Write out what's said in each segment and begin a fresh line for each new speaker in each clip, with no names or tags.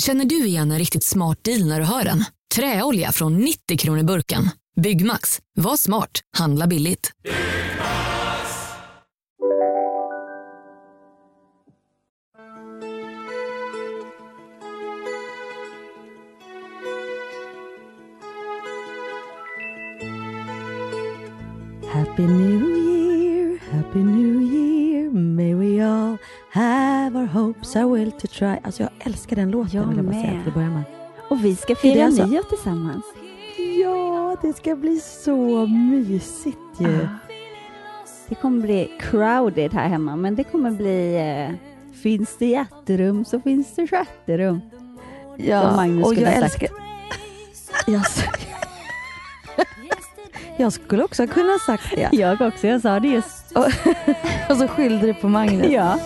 Känner du igen en riktigt smart deal när du hör den? Träolja från 90 kronor burken. Byggmax. Var smart. Handla billigt.
Happy New Year, Happy New Year have our hopes, our will to try Alltså jag älskar den låten
Jag
vill jag bara säga till att börja med.
Och vi ska fira
alltså-
nyår tillsammans.
Ja, det ska bli så mysigt ju.
Ah. Det kommer bli crowded här hemma, men det kommer bli... Eh, finns det hjärterum så finns det stjärterum. Som Magnus
och
skulle
jag älskar... Jag, skulle också kunna ha sagt det.
Jag också, jag sa det just.
Och, och så skyllde du på Magnus.
Ja.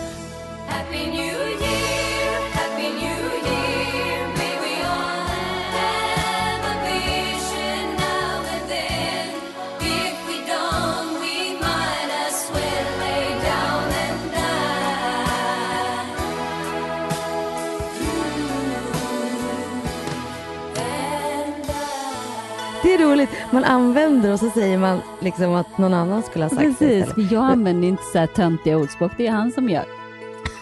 Man använder och så säger man liksom att någon annan skulle ha sagt det
Precis,
istället.
jag använder inte så här töntiga ordspråk, det är han som gör.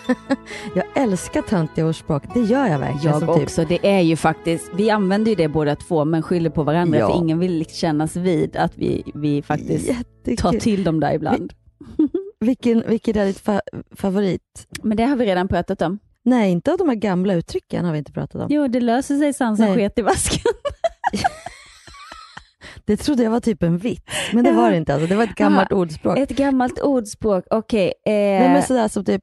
Jag älskar töntiga ordspråk. Det gör jag verkligen.
Jag
typ,
också, det är ju faktiskt, vi använder ju det båda två men skyller på varandra
Ja.
för ingen vill liksom kännas vid att vi, vi faktiskt
Jättekul.
tar till dem där ibland.
Vilken, vilken är ditt fa- favorit?
Men det har vi redan pratat om.
Nej, inte av de här gamla uttrycken har vi inte pratat om.
Jo, det löser sig san som
Nej.
sket i vasken.
Det trodde jag var typ en vits, men det
Ja.
var det inte. Alltså. Det var ett gammalt ordspråk.
Ett gammalt ordspråk, okej. eh,
Nej, men sådär som typ,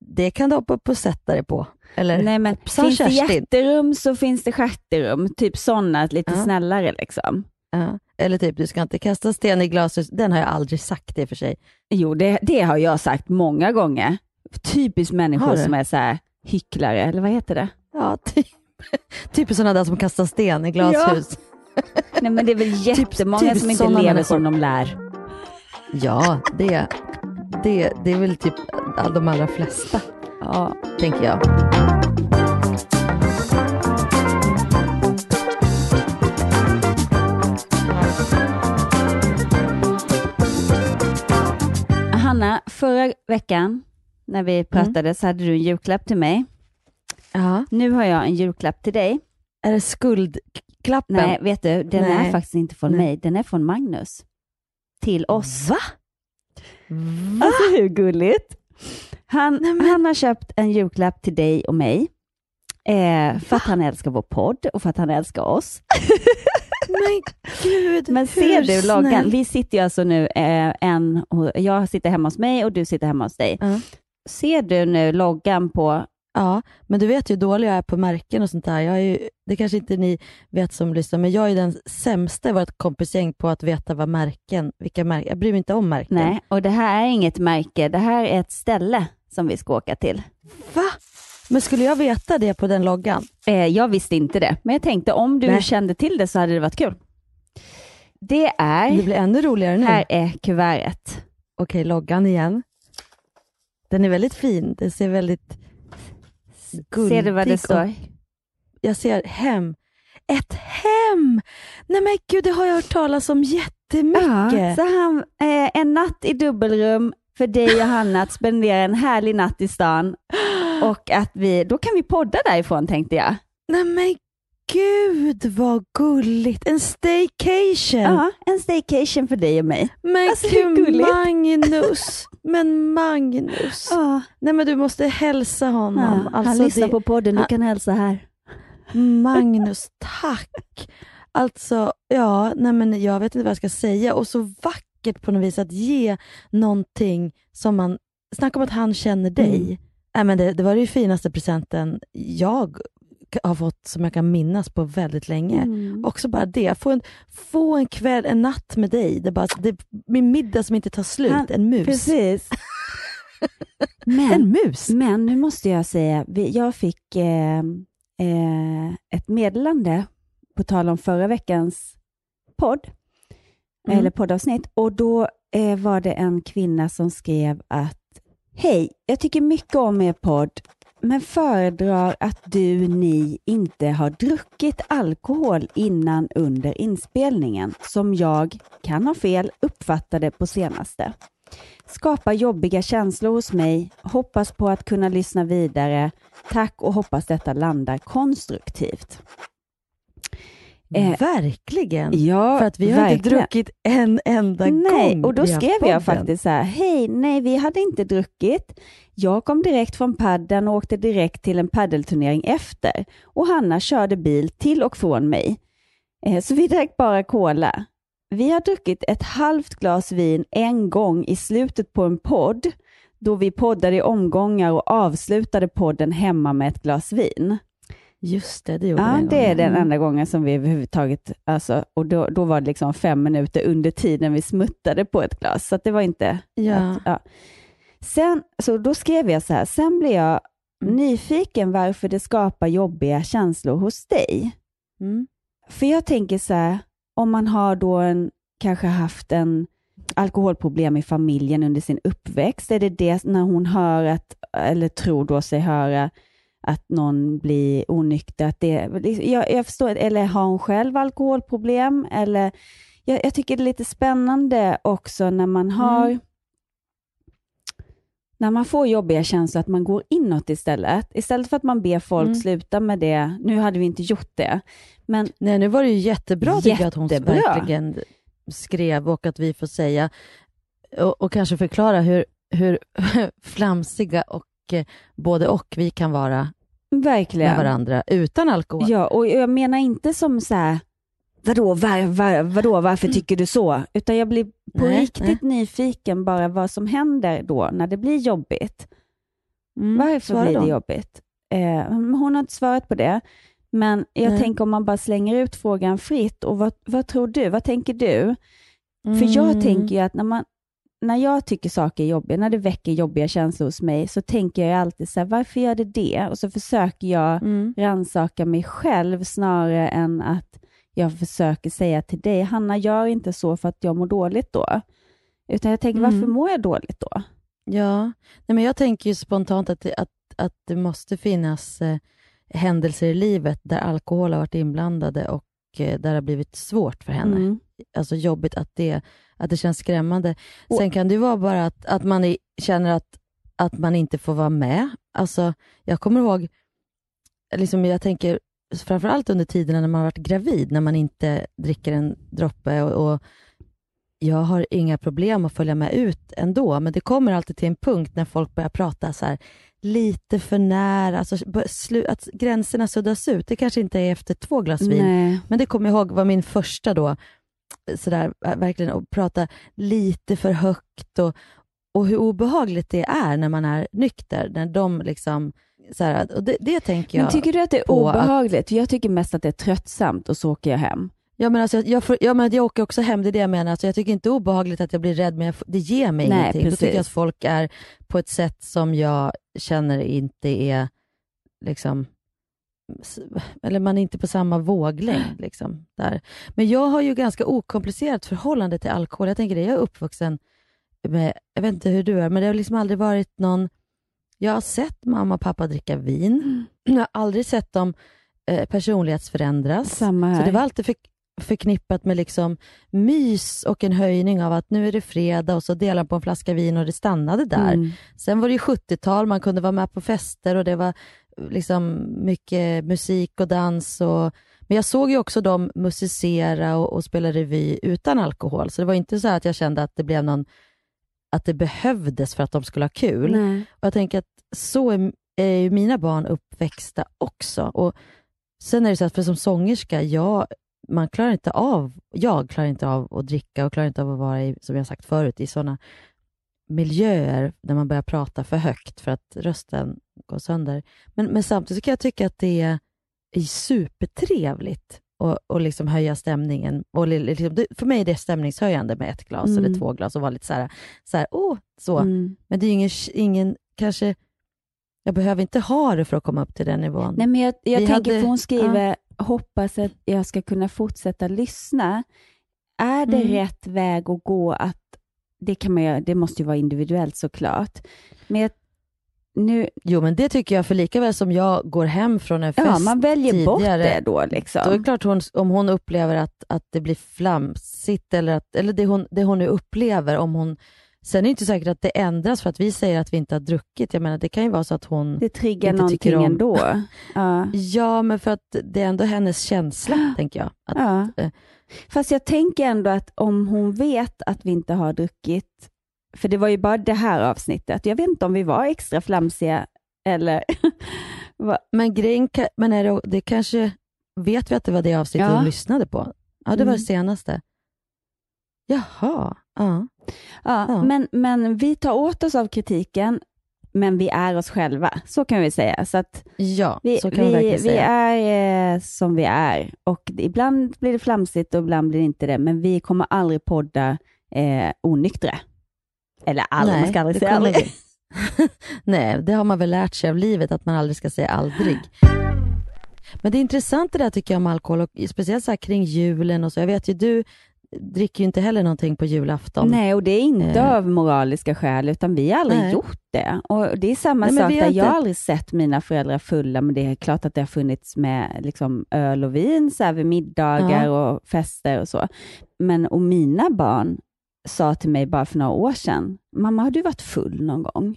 det kan du hoppa upp och sätta dig på. Eller
nej, men finns det
Kerstin.
hjärterum så finns det stjärterum. Typ sådana, lite
Ja.
snällare liksom.
Ja. Eller typ, du ska inte kasta sten i glashus. Den har jag aldrig sagt i och för sig.
Jo, det, det har jag sagt många gånger. Typiskt människor som är så här hycklare, eller vad heter det?
Ja, typ, typ sådana där som kastar sten i glashus.
Nej, men det är väl jättemånga
typiskt
som inte lever
människor.
som de lär.
Ja, det, det, det är väl typ de allra flesta,
Ja.
tänker jag.
Hanna, förra veckan när vi pratade så hade du en julklapp till mig.
Ja.
Nu har jag en julklapp till dig.
Är det skuldklappen?
Nej, vet du, den
Nej.
är faktiskt inte från
Nej.
mig, den är från Magnus. Till oss.
Va?
Alltså hur gulligt? Han, han har köpt en julklapp till dig och mig. Eh, för att han älskar vår podd och för att han älskar oss.
Men gud,
Men ser du loggan? Vi sitter ju alltså nu, eh, en, jag sitter hemma hos mig och du sitter hemma hos dig.
Ja.
Ser du nu loggan på,
Ja, men du vet ju hur dålig jag är på märken och sånt där. Jag är ju, det kanske inte ni vet som lyssnar, men jag är den sämsta i vårt kompisgäng på att veta vad märken, vilka märken, jag bryr mig inte om märken.
nej, och det här är inget märke, det här är ett ställe som vi ska åka till.
Va? Men skulle jag veta det på den loggan?
Eh, jag visste inte det, men jag tänkte om du
Nej.
kände till det så hade det varit kul. Det är,
Det blir ännu roligare nu.
här är kuvertet.
Okej, loggan igen. Den är väldigt fin. Den ser väldigt guldig
Ser du vad det står?
Jag ser hem. Ett hem! Nej men gud, det har jag hört talas om jättemycket.
så han, eh, en natt i dubbelrum för dig och Hanna att spendera en härlig natt i stan. Och att vi, då kan vi podda därifrån tänkte jag.
Nej men gud vad gulligt. En staycation.
Ja, en staycation för dig och mig.
Men
Alltså,
gud? Magnus. Men Magnus.
Ja,
Nej men du måste hälsa honom.
han
Alltså,
lyssnar
det-
på podden, du
han-
kan hälsa här.
Magnus, tack. Alltså, ja, nej men jag vet inte vad jag ska säga. Och så vackert på något vis att ge någonting som man... Snacka om att han känner dig. Nej, men det, det var ju finaste presenten jag har fått som jag kan minnas på väldigt länge.
Mm.
Också bara det, få en, få en kväll, en natt med dig. Det är bara, det, min middag som inte tar slut,
Han-
en mus.
Precis. Men,
En mus?
men nu måste jag säga, jag fick eh, eh, ett meddelande på tal om förra veckans podd,
Mm.
eller poddavsnitt, och då eh, var det en kvinna som skrev att Hej, jag tycker mycket om er podd, men föredrar att du, ni, inte har druckit alkohol innan under inspelningen, som jag, kan ha fel, uppfattade på senaste. Skapar jobbiga känslor hos mig, hoppas på att kunna lyssna vidare. Tack och hoppas detta landar konstruktivt. Eh,
Verkligen.
Ja,
För att vi har inte
verkligen.
druckit en enda
Nej,
gång.
och då skrev jag faktiskt så här, hej, nej vi hade inte druckit. Jag kom direkt från padden och åkte direkt till en paddelturnering efter och Hanna körde bil till och från mig. Eh, Så vi drack bara cola. Vi har druckit ett halvt glas vin en gång i slutet på en podd då vi poddade i omgångar och avslutade podden hemma med ett glas vin.
Just det, det gjorde
Ja, det är den
Mm.
enda gången som vi överhuvudtaget, alltså, och då, då var det liksom fem minuter under tiden vi smuttade på ett glas, så det var inte...
Ja.
Att, ja. Sen, så då skrev jag så här, sen blev jag
Mm.
nyfiken varför det skapar jobbiga känslor hos dig.
Mm.
För jag tänker så här, om man har då en, kanske haft en alkoholproblem i familjen under sin uppväxt, är det det när hon hör att, eller tror då sig höra att någon blir onykter, att det, jag, jag förstår, eller har hon själv alkoholproblem? Eller, jag, jag tycker det är lite spännande också när man har
Mm.
när man får jobbiga känslor, att man går inåt istället. Istället för att man ber folk
Mm.
sluta med det. Nu hade vi inte gjort det, men
Nej, nu var det ju jättebra tycker jag att hon
Jättebra.
verkligen skrev och att vi får säga och, och kanske förklara hur, hur flamsiga och både och vi kan vara
verkligen.
med varandra utan alkohol.
Ja, och jag menar inte som så här, vadå, var, var, vadå varför tycker du så? Utan jag blir på
Nej,
riktigt nyfiken bara vad som händer då när det blir jobbigt.
Mm,
Varför blir
då.
det jobbigt? Eh, hon har inte svarat på det. Men jag
Nej.
tänker om man bara slänger ut frågan fritt. Och vad, vad tror du? Vad tänker du? För jag
Mm.
tänker ju att när, man, när jag tycker saker är jobbiga, när det väcker jobbiga känslor hos mig, så tänker jag alltid så här, varför gör det det? Och så försöker jag
Mm.
rannsaka mig själv snarare än att jag försöker säga till dig, Hanna, gör inte så för att jag mår dåligt då. Utan jag tänker,
Mm.
varför mår jag dåligt då?
Ja, Nej, men jag tänker ju spontant att att, att det måste finnas eh, händelser i livet där alkohol har varit inblandade och där det har blivit svårt för henne.
Mm.
Alltså jobbigt, att det, att det känns skrämmande.
Och-
Sen kan det vara bara att, att man är, känner att, att man inte får vara med. Alltså, jag kommer ihåg, liksom, jag tänker framförallt under tiderna när man har varit gravid, när man inte dricker en droppe och, och jag har inga problem att följa med ut ändå, men det kommer alltid till en punkt när folk börjar prata så här lite för nära, alltså att gränserna suddas ut. Det kanske inte är efter två glas vin,
Nej.
men det kommer jag ihåg var min första då, sådär, äh, verkligen att prata lite för högt och, och hur obehagligt det är när man är nykter, när de liksom, såhär, och det, det tänker jag.
Men tycker du att det är
på att-
obehagligt? Jag tycker mest att det är tröttsamt och så åker jag hem.
Ja, men alltså, jag, jag, får, ja, men jag åker också hem, det är det jag menar. Alltså, jag tycker inte det är obehagligt att jag blir rädd, men jag, det ger mig
Nej,
ingenting. Då tycker jag att
precis.
folk är på ett sätt som jag känner inte är, liksom, eller man är inte på samma våglängd. Liksom, där. Men jag har ju ganska okomplicerat förhållande till alkohol. Jag tänker det, jag är uppvuxen med, jag vet inte hur du är, men det har liksom aldrig varit någon, jag har sett mamma och pappa dricka vin. Jag har aldrig sett dem eh, personlighetsförändras.
Samma här.
Så det var alltid för, förknippat med liksom mys och en höjning av att nu är det fredag och så delar på en flaska vin och det stannade där.
Mm.
Sen var det ju 70-tal, man kunde vara med på fester och det var liksom mycket musik och dans. Och, men jag såg ju också dem musicera och, och spela revy utan alkohol, så det var inte så att jag kände att det blev någon att det behövdes för att de skulle ha kul.
Nej.
Och jag tänker att så är, är ju mina barn uppväxta också. Och Sen är det så att för som sångerska, jag, man klarar inte av, jag klarar inte av att dricka och klarar inte av att vara i, som jag sagt förut, i sådana miljöer där man börjar prata för högt för att rösten går sönder. Men, men samtidigt kan jag tycka att det är, är supertrevligt att och liksom höja stämningen. Och li- liksom, det- för mig är det stämningshöjande med ett glas
Mm.
eller två glas och vara lite så här, så här åh, så.
Mm.
Men det är ju ingen, ingen, kanske, jag behöver inte ha det för att komma upp till den nivån.
Nej, men jag, jag tänker,
hade-
för hon skriver, hoppas att jag ska kunna fortsätta lyssna. Är det
Mm.
rätt väg att gå att, det kan man göra, det måste ju vara individuellt såklart. Men jag, nu,
Jo, men det tycker jag, för lika väl som jag går hem från en fest
ja, man väljer bort
tidigare,
det då liksom.
Då är det klart hon, om hon upplever att, att det blir flamsigt eller, att, eller det, hon, det hon nu upplever, om hon Sen är det inte säkert att det ändras för att vi säger att vi inte har druckit. Jag menar, det kan ju vara så att hon...
det triggar
inte
någonting
om-
ändå. Ja.
Ja, men för att det är ändå hennes känsla, tänker jag. Att,
Ja.
eh.
Fast jag tänker ändå att om hon vet att vi inte har druckit, för det var ju bara det här avsnittet, jag vet inte om vi var extra flamsiga eller...
Men grejen, men är det, det kanske... Vet vi att det var det avsnittet
Ja.
hon lyssnade på? Ja, det var
Mm.
det senaste. Jaha, ja.
ja,
Ja.
Men, men vi tar åt oss av kritiken, men vi är oss själva. Så kan vi säga. Så att
Ja,
vi,
så kan vi,
vi,
verkligen
vi
säga.
är eh, som vi är. Och ibland blir det flamsigt och ibland blir det inte det, men vi kommer aldrig podda eh, onyktra. Eller aldrig, man ska aldrig säga aldrig.
vi. Nej, det har man väl lärt sig av livet, att man aldrig ska säga aldrig. Men det är intressant det där tycker jag om alkohol, och speciellt så kring julen och så. Jag vet ju, du dricker ju inte heller någonting på julafton.
Nej, och det är inte
Eh.
av moraliska skäl, utan vi har aldrig
Nej.
gjort det. Och Det är samma
Nej,
sak där.
har
Jag har
inte-
aldrig sett mina föräldrar fulla, men det är klart att det har funnits med liksom, öl och vin så här, vid middagar och fester och så. Men och mina barn sa till mig bara för några år sedan, mamma har du varit full någon gång?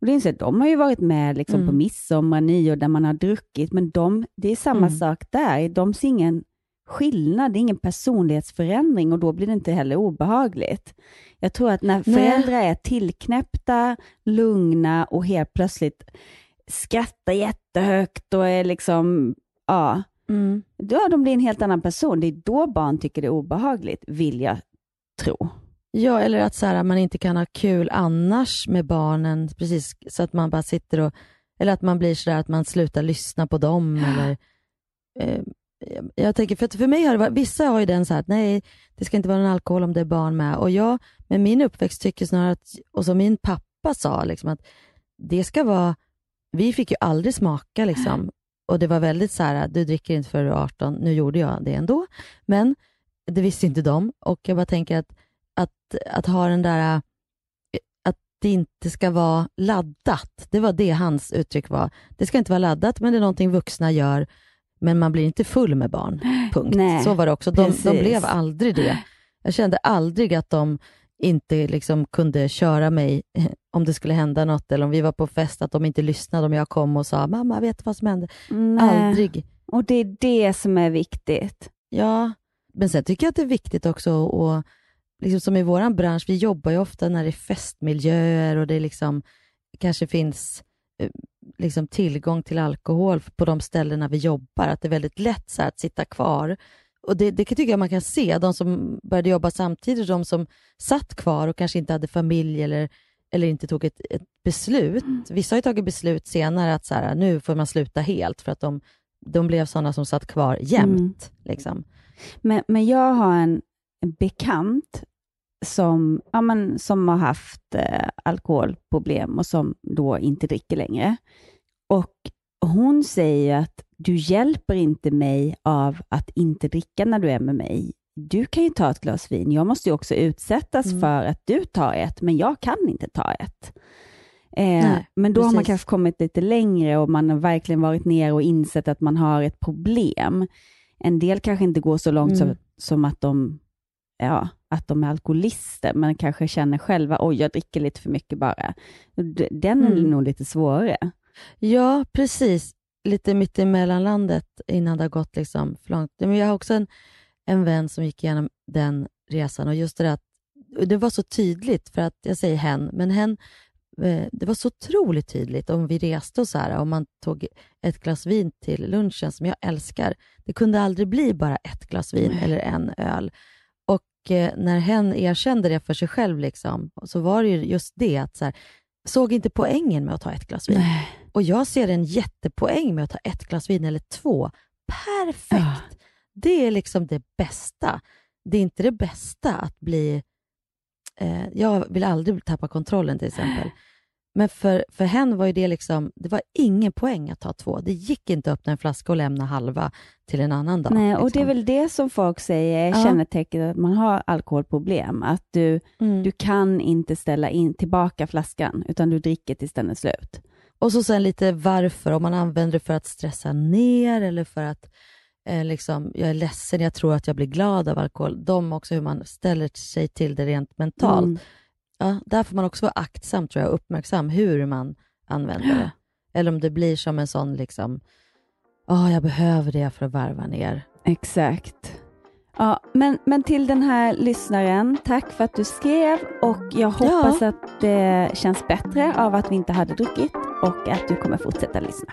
Och det är så de har ju varit med liksom, på
Mm.
midsommar, nyår, där man har druckit, men de, det är samma
Mm.
sak där. De ser ingen skillnad, det är ingen personlighetsförändring och då blir det inte heller obehagligt. Jag tror att när
Nej.
föräldrar är tillknäppta, lugna och helt plötsligt skrattar jättehögt och är liksom, ja,
Mm.
då de blir en helt annan person. Det är då barn tycker det är obehagligt, vill jag tro.
Ja, eller att så här, man inte kan ha kul annars med barnen, precis så att man bara sitter och, eller att man blir så där att man slutar lyssna på dem. Eller, eh, jag tänker, för, att för mig har det varit, vissa har ju den så här att nej, det ska inte vara någon alkohol om det är barn med. Och jag, med min uppväxt, tycker snarare att, och som min pappa sa, liksom, att det ska vara, vi fick ju aldrig smaka liksom. Och det var väldigt så här, du dricker inte förrän du är 18, nu gjorde jag det ändå. Men det visste inte de. Och jag bara tänker att att, att ha den där, att det inte ska vara laddat. Det var det hans uttryck var. Det ska inte vara laddat, men det är någonting vuxna gör, men man blir inte full med barn. Punkt.
Nej,
Så var det också. De, de blev aldrig det. Jag kände aldrig att de inte liksom kunde köra mig eh, om det skulle hända något, eller om vi var på fest, att de inte lyssnade om jag kom och sa ”mamma, vet du vad som hände?”
Nej.
Aldrig.
Och det är det som är viktigt.
Ja, men sen tycker jag att det är viktigt också att, liksom som i vår bransch, vi jobbar ju ofta när det är festmiljöer och det liksom kanske finns eh, liksom tillgång till alkohol på de ställena vi jobbar, att det är väldigt lätt så att sitta kvar. Och det, det tycker jag man kan se, de som började jobba samtidigt, de som satt kvar och kanske inte hade familj eller, eller inte tog ett, ett beslut. Vissa har ju tagit beslut senare att så här, nu får man sluta helt för att de, de blev sådana som satt kvar jämt. Liksom.
Men, men jag har en bekant som, ja, men, som har haft eh, alkoholproblem och som då inte dricker längre. Och hon säger att du hjälper inte mig av att inte dricka när du är med mig. Du kan ju ta ett glas vin. Jag måste ju också utsättas
Mm.
för att du tar ett, men jag kan inte ta ett. Eh,
Nej,
men då har man
precis.
kanske kommit lite längre och man har verkligen varit ner och insett att man har ett problem. En del kanske inte går så långt
Mm.
som, som att, de, ja, att de är alkoholister, men kanske känner själva, oj, jag dricker lite för mycket bara. Den är
Mm.
nog lite svårare.
Ja, precis. Lite mitt i mellanlandet innan det har gått liksom för långt. Men jag har också en, en vän som gick igenom den resan och just det där att det var så tydligt, för att jag säger hen, men hen, eh, det var så otroligt tydligt om vi reste och så här, om man tog ett glas vin till lunchen som jag älskar. Det kunde aldrig bli bara ett glas vin eller en öl. Och eh, när hen erkände det för sig själv, liksom, så var det ju just det att så här, såg inte poängen med att ta ett glas vin.
Nej.
Och jag ser en jättepoäng med att ta ett glas vin eller två. Perfekt!
Ja.
Det är liksom det bästa. Det är inte det bästa att bli... Eh, jag vill aldrig tappa kontrollen till exempel. Men för, för henne var ju det liksom, det var ingen poäng att ta två. Det gick inte att öppna en flaska och lämna halva till en annan dag.
Nej, och det är
liksom.
väl det som folk säger
Ja.
kännetecknet att man har alkoholproblem. Att du,
Mm.
du kan inte ställa in tillbaka flaskan, utan du dricker tills den är slut.
Och så sen lite varför, om man använder det för att stressa ner eller för att eh, liksom, jag är ledsen, jag tror att jag blir glad av alkohol. De också hur man ställer sig till det rent mentalt.
Mm.
Ja, där får man också vara aktsam tror jag, och uppmärksam hur man använder det. Eller om det blir som en sån, liksom, åh jag behöver det för att varva ner.
Exakt. Ja, men, men till den här lyssnaren, tack för att du skrev och jag hoppas att det känns bättre av att vi inte hade druckit och att du kommer fortsätta lyssna.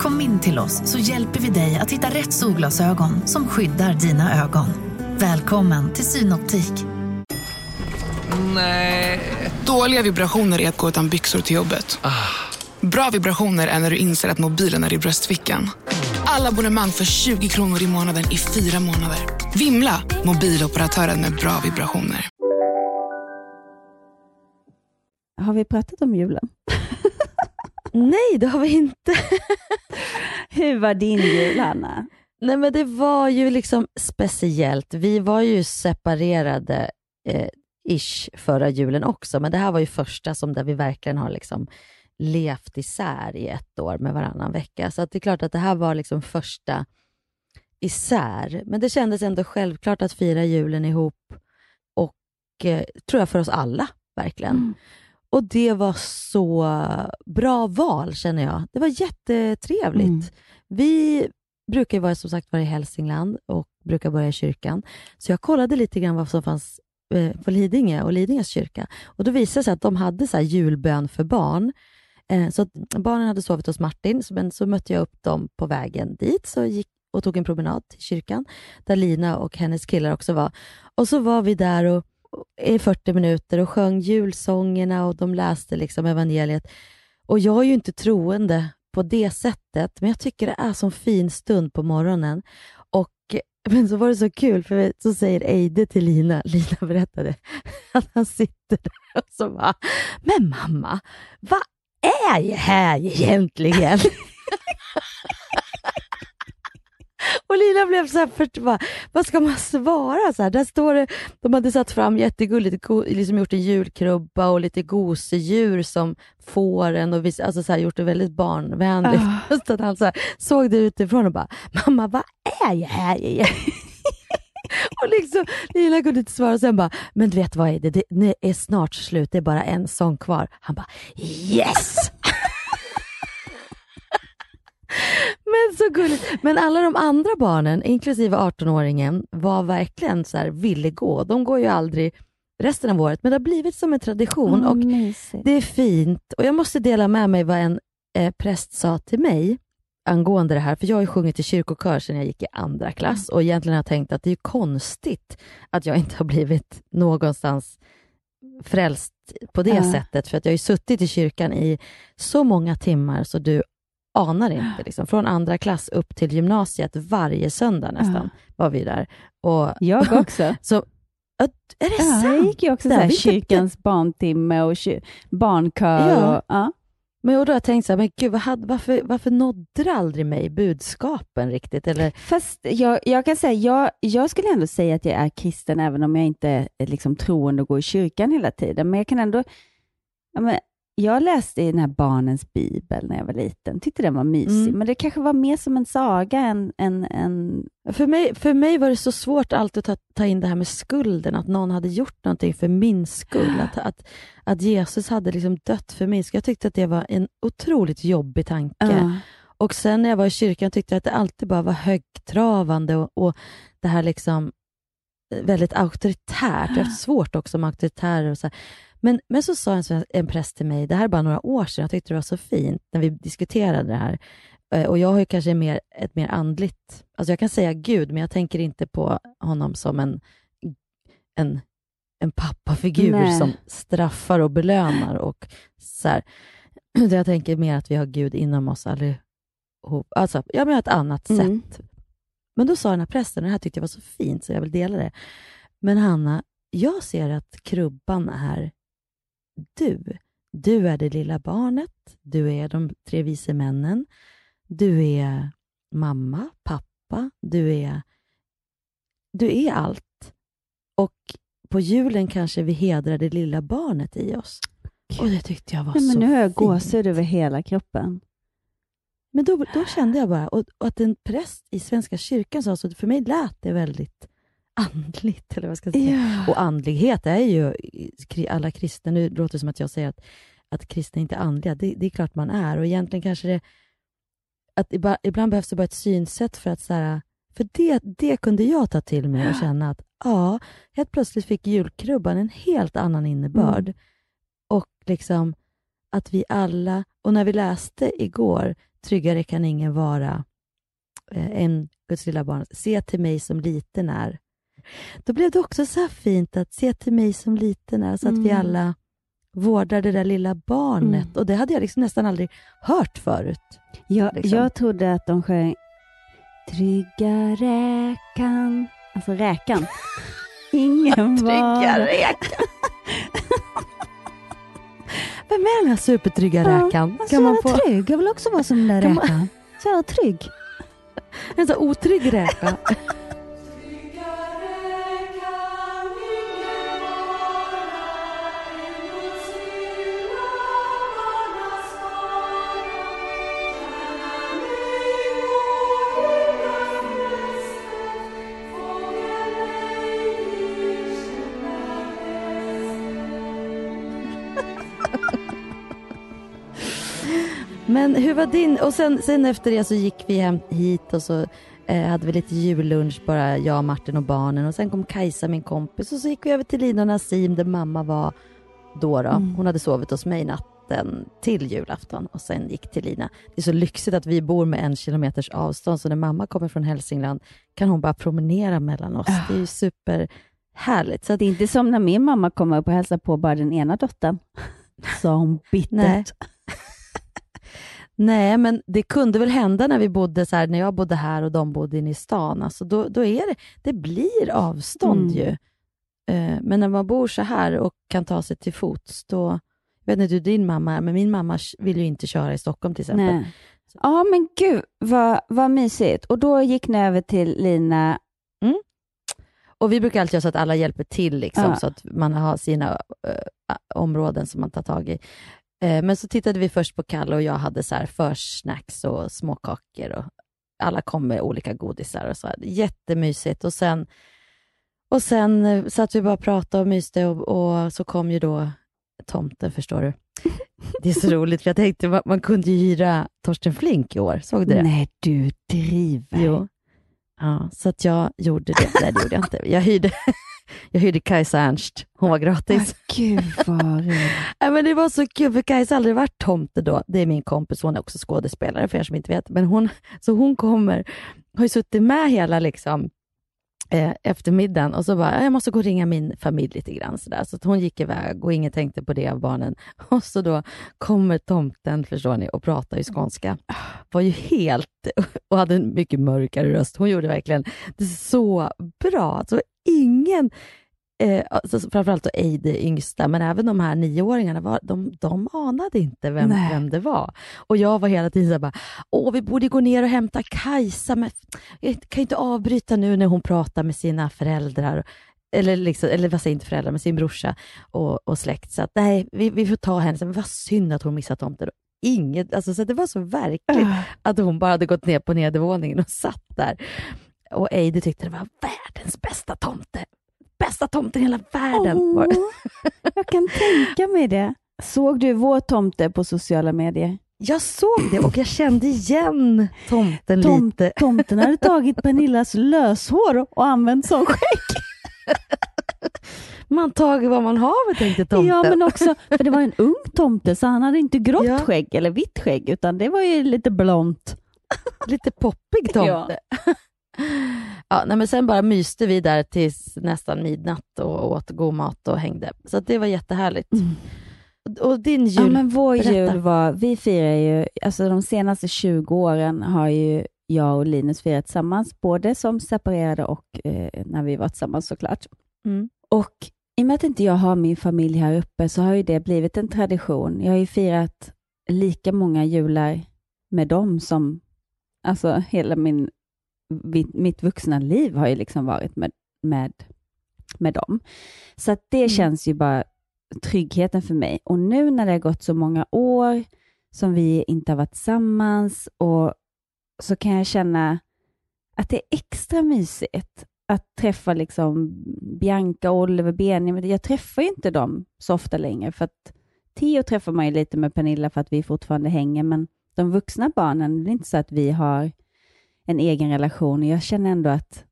Kom in till oss så hjälper vi dig att hitta rätt solglasögon som skyddar dina ögon. Välkommen till Synoptik.
Dåliga vibrationer är att gå utan byxor till jobbet. Bra vibrationer är när du inser att mobilen är i bröstfickan. Alla abonnemang för 20 kronor i månaden i fyra månader. Vimla! Mobiloperatören med bra vibrationer.
Har vi pratat om julen?
Nej, det har vi inte.
Hur var din jul, Hanna?
Nej men det var ju liksom speciellt. Vi var ju separerade eh, ish förra julen också, men det här var ju första som där vi verkligen har liksom levt isär i ett år med varannan vecka. Så det är klart att det här var liksom första isär. Men det kändes ändå självklart att fira julen ihop och eh, tror jag för oss alla, verkligen.
Mm.
Och det var så bra val känner jag. Det var jättetrevligt.
Mm.
Vi brukar vara som sagt vara i Hälsingland och brukar börja i kyrkan. Så jag kollade lite grann vad som fanns eh, på Lidingö och Lidingös kyrka. Och då visade det sig att de hade så här julbön för barn. Eh, så barnen hade sovit hos Martin, men så mötte jag upp dem på vägen dit så gick och tog en promenad till kyrkan, där Lina och hennes killar också var. Och så var vi där och, i 40 minuter och sjöng julsångerna och de läste liksom evangeliet. Och jag är ju inte troende på det sättet, men jag tycker det är så fin stund på morgonen. Och, men så var det så kul, för så säger Eide till Lina, Lina berättade, att han sitter där och så bara, men mamma, vad är det här egentligen? Och Lina blev så här, för, bara, vad ska man svara? Så här, där står det, de hade satt fram jättegulligt, liksom gjort en julkrubba och lite gosedjur som fåren och vis, alltså så här, gjort det väldigt barnvänligt. Så att han så här, såg det utifrån och bara, mamma vad är det här? Och liksom, Lina kunde inte svara och sen bara, men du vet vad är det? Det det är snart slut, det är bara en sång kvar. Han bara, yes! Men så gulligt. Men alla de andra barnen, inklusive 18-åringen, var verkligen så här ville gå. De går ju aldrig resten av året, men det har blivit som en tradition och
mysigt.
det är fint. Och jag måste dela med mig vad en eh, präst sa till mig angående det här, för jag har ju sjungit i kyrkokör sedan jag gick i andra klass och egentligen har jag tänkt att det är konstigt att jag inte har blivit någonstans frälst på det
Ja.
sättet, för att jag har ju suttit i kyrkan i så många timmar så du anar inte. Liksom. Från andra klass upp till gymnasiet varje söndag nästan var vi där. Och,
Jag också.
så, är det
Ja,
sant?
jag gick ju också så
vi inte-
kyrkans barntimme och ky- barnkör.
Ja.
Och, ja.
Men och då har jag tänkt så här, men gud, vad hade, varför, varför nådde aldrig mig budskapen riktigt? Eller,
Fast jag, jag kan säga, jag, jag skulle ändå säga att jag är kristen även om jag inte är liksom troende och går i kyrkan hela tiden. Men jag kan ändå, ja, men jag läste i den här barnens bibel när jag var liten, tyckte den var mysig,
Mm.
men det kanske var mer som en saga än, än, än
för, mig, för mig var det så svårt alltid att ta, ta in det här med skulden, att någon hade gjort någonting för min skull. Att, att, att Jesus hade liksom dött för min skull. Jag tyckte att det var en otroligt jobbig tanke.
Ja.
Och sen när jag var i kyrkan tyckte jag att det alltid bara var högtravande och, och det här liksom eh, väldigt auktoritärt. Jag har haft svårt också med auktoritärer och så här. Men, men så sa en, en präst till mig, det här är bara några år sedan, jag tyckte det var så fint när vi diskuterade det här. Eh, Och jag har ju kanske mer, ett mer andligt, alltså jag kan säga Gud, men jag tänker inte på honom som en, en, en pappafigur
Nej.
som straffar och belönar. Och så här. Jag tänker mer att vi har Gud inom oss allihop. Alltså, jag menar ett annat
Mm.
sätt. Men då sa den här prästen, och det här tyckte jag var så fint så jag vill dela det. Men Hanna, jag ser att krubban är du. Du är det lilla barnet, du är de tre vise männen, du är mamma, pappa, du är, du är allt. Och på julen kanske vi hedrar det lilla barnet i oss. Och det tyckte jag var
Nej, men
så
nu har jag gåshud över hela kroppen.
Men då, då kände jag bara, och, och att en präst i Svenska kyrkan sa så, för mig lät det väldigt andligt, eller vad ska jag säga.
Ja.
Och andlighet är ju, alla kristna, nu låter det som att jag säger att, att kristna inte är andliga, det, det är klart man är. Och egentligen kanske det, att iba- ibland behövs det bara ett synsätt för att så här, för det, det kunde jag ta till mig och känna att ja, helt plötsligt fick julkrubban en helt annan innebörd.
Mm.
Och liksom att vi alla, och när vi läste igår, tryggare kan ingen vara eh, än Guds lilla barn, se till mig som liten är. Då blev det också så fint att se till mig som liten är, så att vi
Mm.
alla vårdar det där lilla barnet.
Mm.
Och det hade jag liksom nästan aldrig hört förut.
Jag,
Liksom.
jag trodde att de sjöng Trygga räkan, alltså räkan. Ingen var...
räkan. Vem är den här supertrygga
Ja,
räkan?
Så
Kan man få
trygg. Jag vill också vara som den där
Kan man-
räkan. Så jävla trygg.
en så otrygg räka? Men hur var din, och sen, sen efter det så gick vi hem hit och så eh, hade vi lite jullunch bara jag, Martin och barnen och sen kom Kajsa min kompis och så gick vi över till Lina och Nassim där mamma var då. då.
Mm.
Hon hade sovit hos mig natten till julafton och sen gick till Lina. Det är så lyxigt att vi bor med en kilometers avstånd så när mamma kommer från Hälsingland kan hon bara promenera mellan oss. Det är ju superhärligt. Så att,
Det är inte som när min mamma kommer upp och hälsar på bara den ena dottern. Sa hon bittert.
Nej. Men det kunde väl hända när vi bodde så här, när jag bodde här och de bodde inne i stan. Alltså då, då är det, det blir avstånd
Mm.
ju. Eh, Men när man bor så här och kan ta sig till fots, då, jag vet inte hur din mamma är, men min mamma vill ju inte köra i Stockholm till exempel.
Nej. Ja, men gud vad, vad mysigt. Och då gick ni över till Lina.
Och vi brukar alltid göra så att alla hjälper till, liksom,
Ja.
så att man har sina eh, områden som man tar tag i. Eh, men så tittade vi först på Kalle och jag hade så här försnacks och småkakor och alla kom med olika godisar och så. här. Jättemysigt. Och sen, och sen eh, satt vi bara och pratade och myste och, och så kom ju då tomten, förstår du. Det är så roligt, för jag tänkte man, man kunde ju hyra Torsten Flink i år. Såg du det?
Nej, du driver.
Jo. Ja, så att jag gjorde det. Nej, det gjorde jag inte. Jag hyrde, jag hyrde Kajsa Ernst. Hon var gratis.
Ah, gud vad.
Nej, men det var så kul, för Kajsa har aldrig varit tomte då. Det är min kompis, hon är också skådespelare för er som inte vet. Men hon, så hon kommer, har ju suttit med hela liksom, eh, eftermiddagen och så bara, jag måste gå och ringa min familj lite grann. Så, där. så att hon gick iväg och ingen tänkte på det av barnen. Och så då kommer tomten, förstår ni, och pratar ju skånska. Var ju helt, och hade en mycket mörkare röst. Hon gjorde verkligen det så bra. Alltså ingen, Eh, alltså, framförallt då Eide yngsta, men även de här nioåringarna, var, de, de anade inte vem,
Nej.
vem det var. Och jag var hela tiden så bara, åh vi borde gå ner och hämta Kajsa, men jag kan inte avbryta nu när hon pratar med sina föräldrar. Eller, liksom, eller vad säger inte föräldrar, med sin brorsa och, och släkt. Så att, nej, vi, vi får ta henne. Men vad synd att hon missat tomten. Inget, alltså, så det var så verkligt
Ah.
att hon bara hade gått ner på nedervåningen och satt där. Och Eide tyckte det var världens bästa tomte. Bästa tomten i hela världen.
Åh, jag kan tänka mig det. Såg du vår tomte på sociala medier?
Jag såg det och jag kände igen tomten
Tom,
lite.
tomten hade tagit Pernillas löshår och använt som skägg.
Man tager vad man har tänkte tomten.
Ja, men också, för det var en ung tomte, så han hade inte grått
Ja.
skägg eller vitt skägg, utan det var ju lite blont.
Lite poppig tomte. Ja. Nej, men sen bara myste vi där tills nästan midnatt och åt god mat och hängde. Så det var jättehärligt. Och- Och din jul?
Ja, men vår
berätta.
jul var, vi firar ju, alltså de senaste 20 åren har ju jag och Linus firat tillsammans, både som separerade och eh, när vi var tillsammans såklart.
Mm.
Och i och med att inte jag har min familj här uppe så har ju det blivit en tradition. Jag har ju firat lika många jular med dem som, alltså hela min, mitt, mitt vuxna liv har ju liksom varit med, med, med dem. Så att det känns ju bara tryggheten för mig. Och nu när det har gått så många år som vi inte har varit tillsammans och så kan jag känna att det är extra mysigt att träffa liksom Bianca, Oliver, Benjamin. Jag träffar ju inte dem så ofta längre för att Theo träffar man ju lite med Pernilla för att vi fortfarande hänger, men de vuxna barnen, det är inte så att vi har en egen relation. Jag känner ändå att,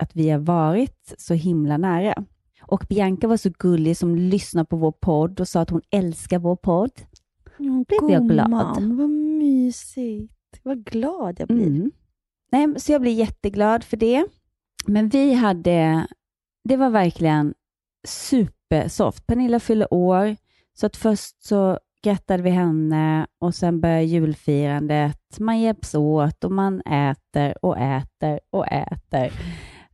att vi har varit så himla nära. Och Bianca var så gullig som lyssnade på vår podd och sa att hon älskar vår podd. blev jag glad.
Gumman, vad mysigt. Vad glad jag blir.
Mm. Nej, så jag blir jätteglad för det. Men vi hade, det var verkligen supersoft. Pernilla fyller år, så att först så grattade vi henne och sen börjar julfirandet. Man hjälps åt och man äter och äter och äter.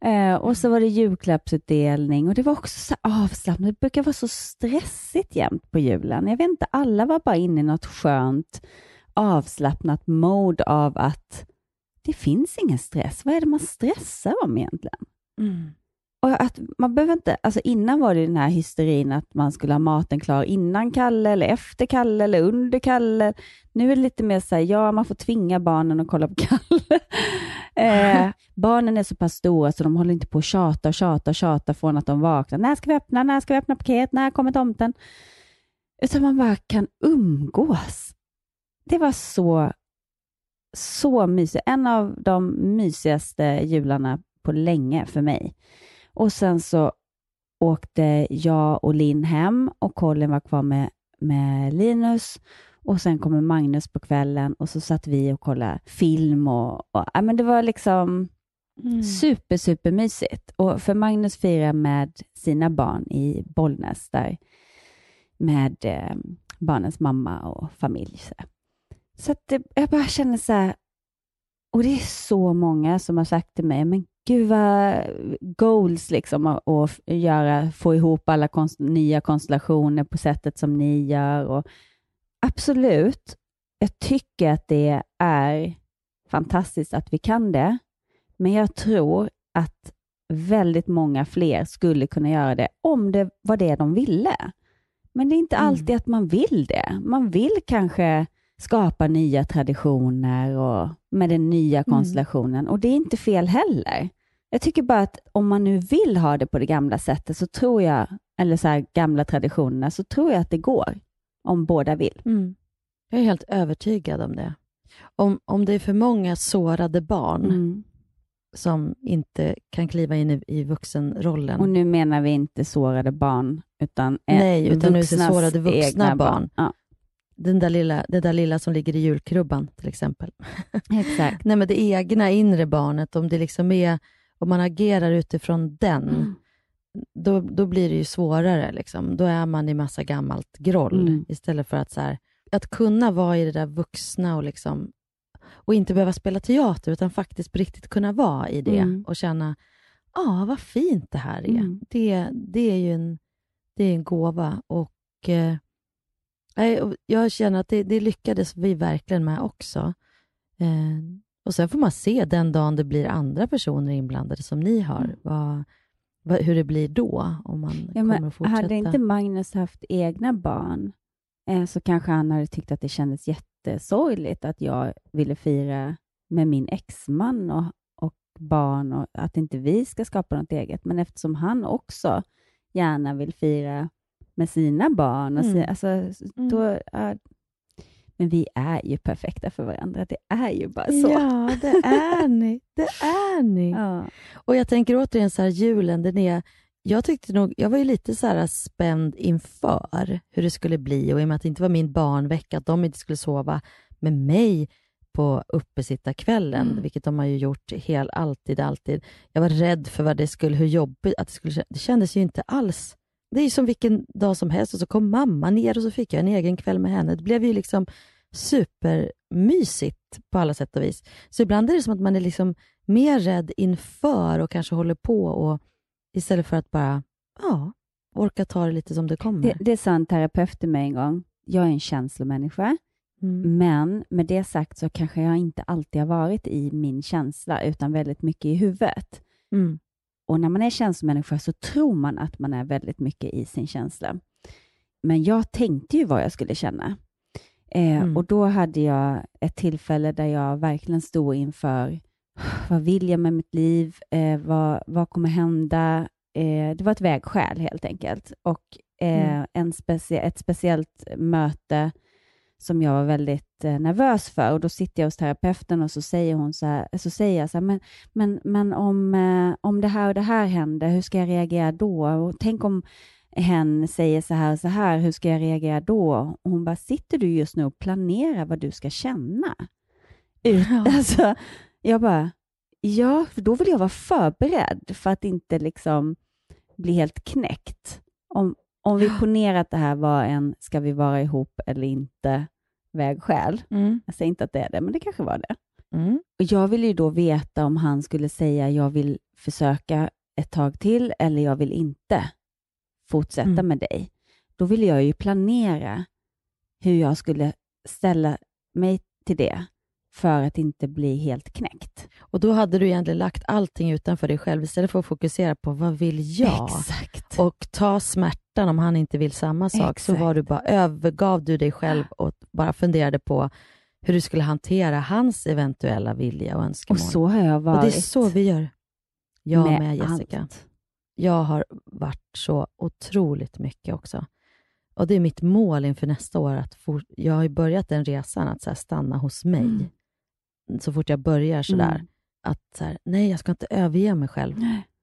Eh, och så var det julklappsutdelning och det var också så avslappnat. Det brukar vara så stressigt jämt på julen. Jag vet inte, alla var bara inne i något skönt avslappnat mode av att det finns ingen stress. Vad är det man stressar om egentligen?
Mm.
Och att man behöver inte, alltså innan var det den här hysterin att man skulle ha maten klar innan Kalle eller efter Kalle eller under Kalle. Nu är det lite mer så här, ja man får tvinga barnen att kolla på Kalle. eh, barnen är så pass stora så de håller inte på att tjata och tjata och tjata från att de vaknar. När ska vi öppna? När ska vi öppna paket? När kommer tomten? Utan man bara kan umgås. Det var så, så mysigt. En av de mysigaste jularna på länge för mig. Och sen så åkte jag och Linn hem och Colin var kvar med, med Linus. Och sen kommer Magnus på kvällen och så satt vi och kollade film. Och, och, ja, men det var liksom
Mm.
super, super mysigt. Och för Magnus firar med sina barn i Bollnäs där med eh, barnens mamma och familj. Så, så att det, jag bara känner så här, och det är så många som har sagt till mig, men gud vad goals liksom att göra, få ihop alla konst, nya konstellationer på sättet som ni gör. Och absolut, jag tycker att det är fantastiskt att vi kan det, men jag tror att väldigt många fler skulle kunna göra det om det var det de ville. Men det är inte alltid att man vill det. Man vill kanske skapa nya traditioner och med den nya konstellationen och det är inte fel heller. Jag tycker bara att om man nu vill ha det på det gamla sättet så tror jag, eller så här gamla traditionerna, så tror jag att det går. Om båda vill.
Mm. Jag är helt övertygad om det. Om, om det är för många sårade barn
Mm.
som inte kan kliva in i, i vuxenrollen.
Och nu menar vi inte sårade barn, utan
Nej, utan nu är det sårade vuxna
egna
barn.
Ja,
Den där lilla, det där lilla som ligger i julkrubban till exempel.
exakt.
Nej, men det egna inre barnet, om det liksom är, om man agerar utifrån den,
Mm.
då, då blir det ju svårare. Liksom. Då är man i massa gammalt groll
Mm.
istället för att så här, att kunna vara i det där vuxna och liksom och inte behöva spela teater, utan faktiskt på riktigt kunna vara i det
Mm.
och känna, ja, vad fint det här är.
Mm.
Det, det är ju en, det är en gåva och eh, och jag känner att det, det lyckades vi verkligen med också. Eh, och sen får man se den dagen det blir andra personer inblandade som ni har,
Mm.
vad, vad, hur det blir då, om man
Ja,
kommer att fortsätta.
hade inte Magnus haft egna barn eh, så kanske han hade tyckt att det kändes jättesorgligt att jag ville fira med min exman och, och barn och att inte vi ska skapa något eget. Men eftersom han också gärna vill fira med sina barn, och
Mm.
si, alltså, då, ja, men vi är ju perfekta för varandra. Det är ju bara så.
Ja, det är ni. Det är ni.
Ja.
Och jag tänker återigen så här, julen, den är... Jag tyckte nog, jag var ju lite så här spänd inför hur det skulle bli och i och med att det inte var min barnvecka, att de inte skulle sova med mig på uppesittarkvällen,
Mm.
vilket de har ju gjort hel, alltid, alltid. Jag var rädd för vad det skulle, hur jobbigt, att det skulle Det kändes ju inte alls. Det är ju som vilken dag som helst och så kom mamma ner och så fick jag en egen kväll med henne. Det blev ju liksom supermysigt på alla sätt och vis. Så ibland är det som att man är liksom mer rädd inför och kanske håller på och istället för att bara ja, orka ta det lite som det kommer.
Det, det sa en terapeut till mig en gång. Jag är en känslomänniska,
Mm.
men med det sagt så kanske jag inte alltid har varit i min känsla, utan väldigt mycket i huvudet.
Mm.
Och när man är känslomänniska så tror man att man är väldigt mycket i sin känsla. Men jag tänkte ju vad jag skulle känna. Eh,
Mm.
Och då hade jag ett tillfälle där jag verkligen stod inför vad vill jag med mitt liv? Eh, vad, vad kommer hända? Eh, det var ett vägskäl helt enkelt. Och eh,
Mm.
en specie- ett speciellt möte som jag var väldigt eh, nervös för. Och Då sitter jag hos terapeuten och så säger, hon så här, så säger jag så här, men, men, men om, eh, om det här och det här händer, hur ska jag reagera då? Och tänk om hen säger så här och så här, hur ska jag reagera då? Och hon bara, sitter du just nu och planerar vad du ska känna? Ut,
Ja.
alltså, jag bara, ja, för då vill jag vara förberedd för att inte liksom bli helt knäckt. Om, om vi ponerar att det här var en ska vi vara ihop eller inte vägskäl.
Mm.
Jag säger inte att det är det, men det kanske var det.
Mm.
Och jag ville ju då veta om han skulle säga jag vill försöka ett tag till eller jag vill inte fortsätta
Mm.
med dig. Då ville jag ju planera hur jag skulle ställa mig till det för att inte bli helt knäckt.
Och då hade du egentligen lagt allting utanför dig själv istället för att fokusera på vad vill jag?
Exakt.
Och ta smärtan om han inte vill samma sak, så
Exakt.
var du bara, övergav du dig själv och bara funderade på hur du skulle hantera hans eventuella vilja och önskemål.
Och så har jag
Och
varit
det är så vi gör. Jag med,
med
Jessica.
allt.
Jag har varit så otroligt mycket också. Och det är mitt mål inför nästa år. att for, Jag har börjat den resan att så stanna hos mig.
Mm.
Så fort jag börjar sådär.
Mm.
Att så här, nej, jag ska inte överge mig själv.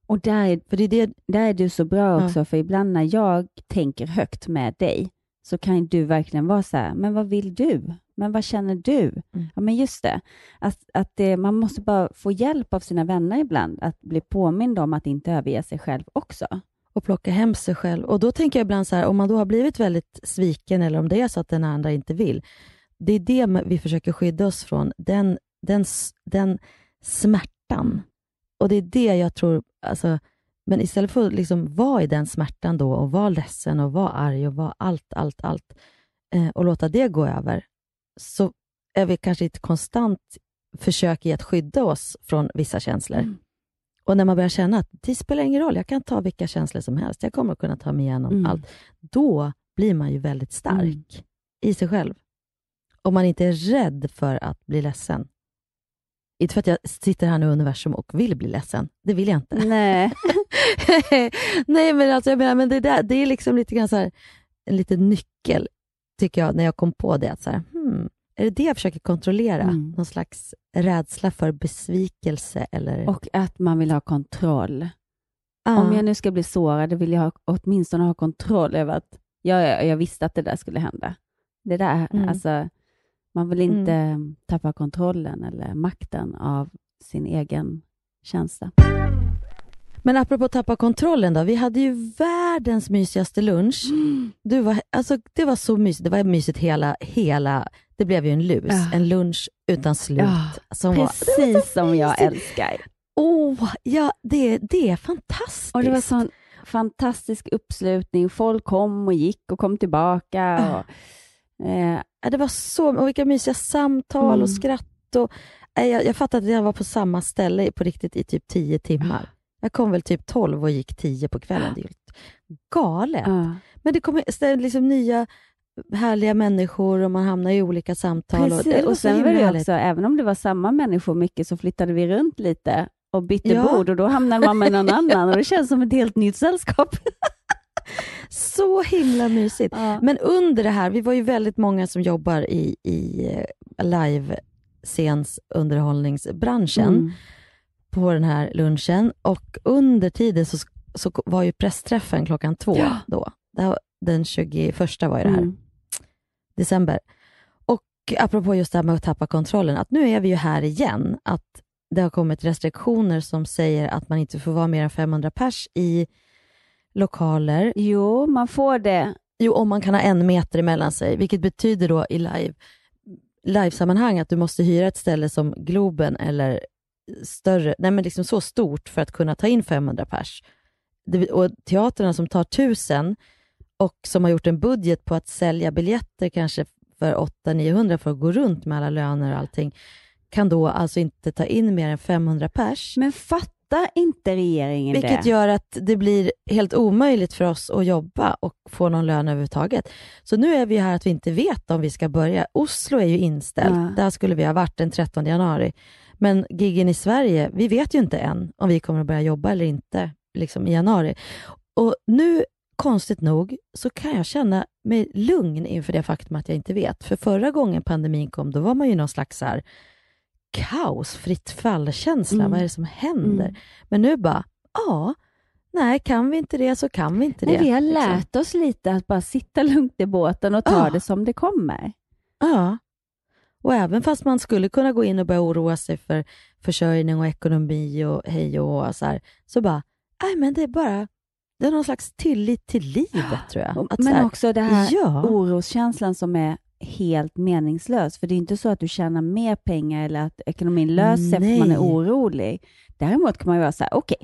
Och där är,
För det är det,
där är du så bra
Ja.
också, för ibland när jag tänker högt med dig, så kan du verkligen vara så här, men vad vill du? Men vad känner du?
Mm.
Ja, men just det, att, att det, man måste bara få hjälp av sina vänner ibland, att bli påmind om att inte överge sig själv också.
och plocka hem sig själv. Och då tänker jag ibland så här, om man då har blivit väldigt sviken eller om det är så att den andra inte vill. Det är det vi försöker skydda oss från, den, den, den smärtan. Och det är det jag tror, alltså, men istället för att liksom vara i den smärtan då och vara ledsen och vara arg och vara allt, allt, allt eh, och låta det gå över, så är vi kanske i ett konstant försök i att skydda oss från vissa känslor.
Mm.
Och när man börjar känna att det spelar ingen roll, jag kan ta vilka känslor som helst, jag kommer att kunna ta mig igenom
Mm.
allt. Då blir man ju väldigt stark
Mm.
i sig själv. Om man inte är rädd för att bli ledsen. Inte för att jag sitter här nu i universum och vill bli ledsen, det vill jag inte.
Nej.
Nej, men alltså jag menar, men det, där, det är liksom lite grann så här, en liten nyckel, tycker jag, när jag kom på det. Att så här, hmm, är det det jag försöker kontrollera?
Mm.
Någon slags rädsla för besvikelse eller...
Och att man vill ha kontroll.
Ja.
Om jag nu ska bli sårad, vill jag ha, åtminstone ha kontroll över att ja, ja, jag visste att det där skulle hända. Det där,
Mm.
alltså, man vill inte tappa kontrollen eller makten av sin egen känsla.
Men apropå tappa kontrollen då, vi hade ju världens mysigaste lunch. Du var, alltså, det var så mysigt, det var mysigt hela, hela, det blev ju en lus,
Ja.
en lunch utan slut.
Ja,
som var,
Precis som jag älskar.
Åh, ja, det, det är fantastiskt.
Och det var sån fantastisk uppslutning. Folk kom och gick och kom tillbaka. Och, eh,
Ja, det var så, och vilka mysiga samtal
Mm.
och skratt. Och, Nej, jag, jag fattade att jag var på samma ställe på riktigt i typ tio timmar. Jag kom väl typ 12 och gick 10 på kvällen. Det är galet.
ja.
Men det kommer liksom nya härliga människor och man hamnar i olika samtal. och,
Precis, och
så
sen var det
härligt.
också, även om det var samma människor mycket, så flyttade vi runt lite och bytte
Ja.
bord och då hamnade man med någon annan och det känns som ett helt nytt sällskap.
Så himla mysigt.
Ja.
Men under det här, vi var ju väldigt många som jobbar i, i eh, live-scensunderhållningsbranschen
Mm.
på den här lunchen och under tiden så, så var ju pressträffen klockan två
Ja.
då. Den 21 var ju det här,
Mm.
december. Och apropå just det här med att tappa kontrollen, att nu är vi ju här igen, att det har kommit restriktioner som säger att man inte får vara mer än 500 pers i lokaler.
Jo, man får det.
Jo, om man kan ha en meter emellan sig, vilket betyder då i live, livesammanhang att du måste hyra ett ställe som Globen eller större, nej men liksom så stort för att kunna ta in 500 pers. Det, och teatrarna som tar 1000 och som har gjort en budget på att sälja biljetter kanske för 800-900 för att gå runt med alla löner och allting, kan då alltså inte ta in mer än 500 pers.
Men fattar inte regeringen
Vilket
det?
gör att det blir helt omöjligt för oss att jobba och få någon lön överhuvudtaget. Så nu är vi här att vi inte vet om vi ska börja. Oslo är ju inställt.
Ja.
Där skulle vi ha varit den 13 januari. Men giggen i Sverige, vi vet ju inte än om vi kommer att börja jobba eller inte liksom i januari. Och nu, konstigt nog, så kan jag känna mig lugn inför det faktum att jag inte vet. För förra gången pandemin kom, då var man ju någon slags så här kaos, fritt fall-känsla.
Mm.
Vad är det som händer?
Mm.
Men nu bara, ja, nej, kan vi inte det så kan vi inte
Nej,
det.
vi har
liksom.
lärt oss lite att bara sitta lugnt i båten och ta
Ja.
det som det kommer.
Ja. Och även fast man skulle kunna gå in och börja oroa sig för försörjning och ekonomi och hej och så här, så bara, nej men det är bara, det är någon slags tillit till livet tror jag. Att
Men
här,
också det här
ja,
oroskänslan som är helt meningslös. För det är inte så att du tjänar mer pengar eller att ekonomin löser sig för att man är orolig. Däremot kan man ju vara så här, okej,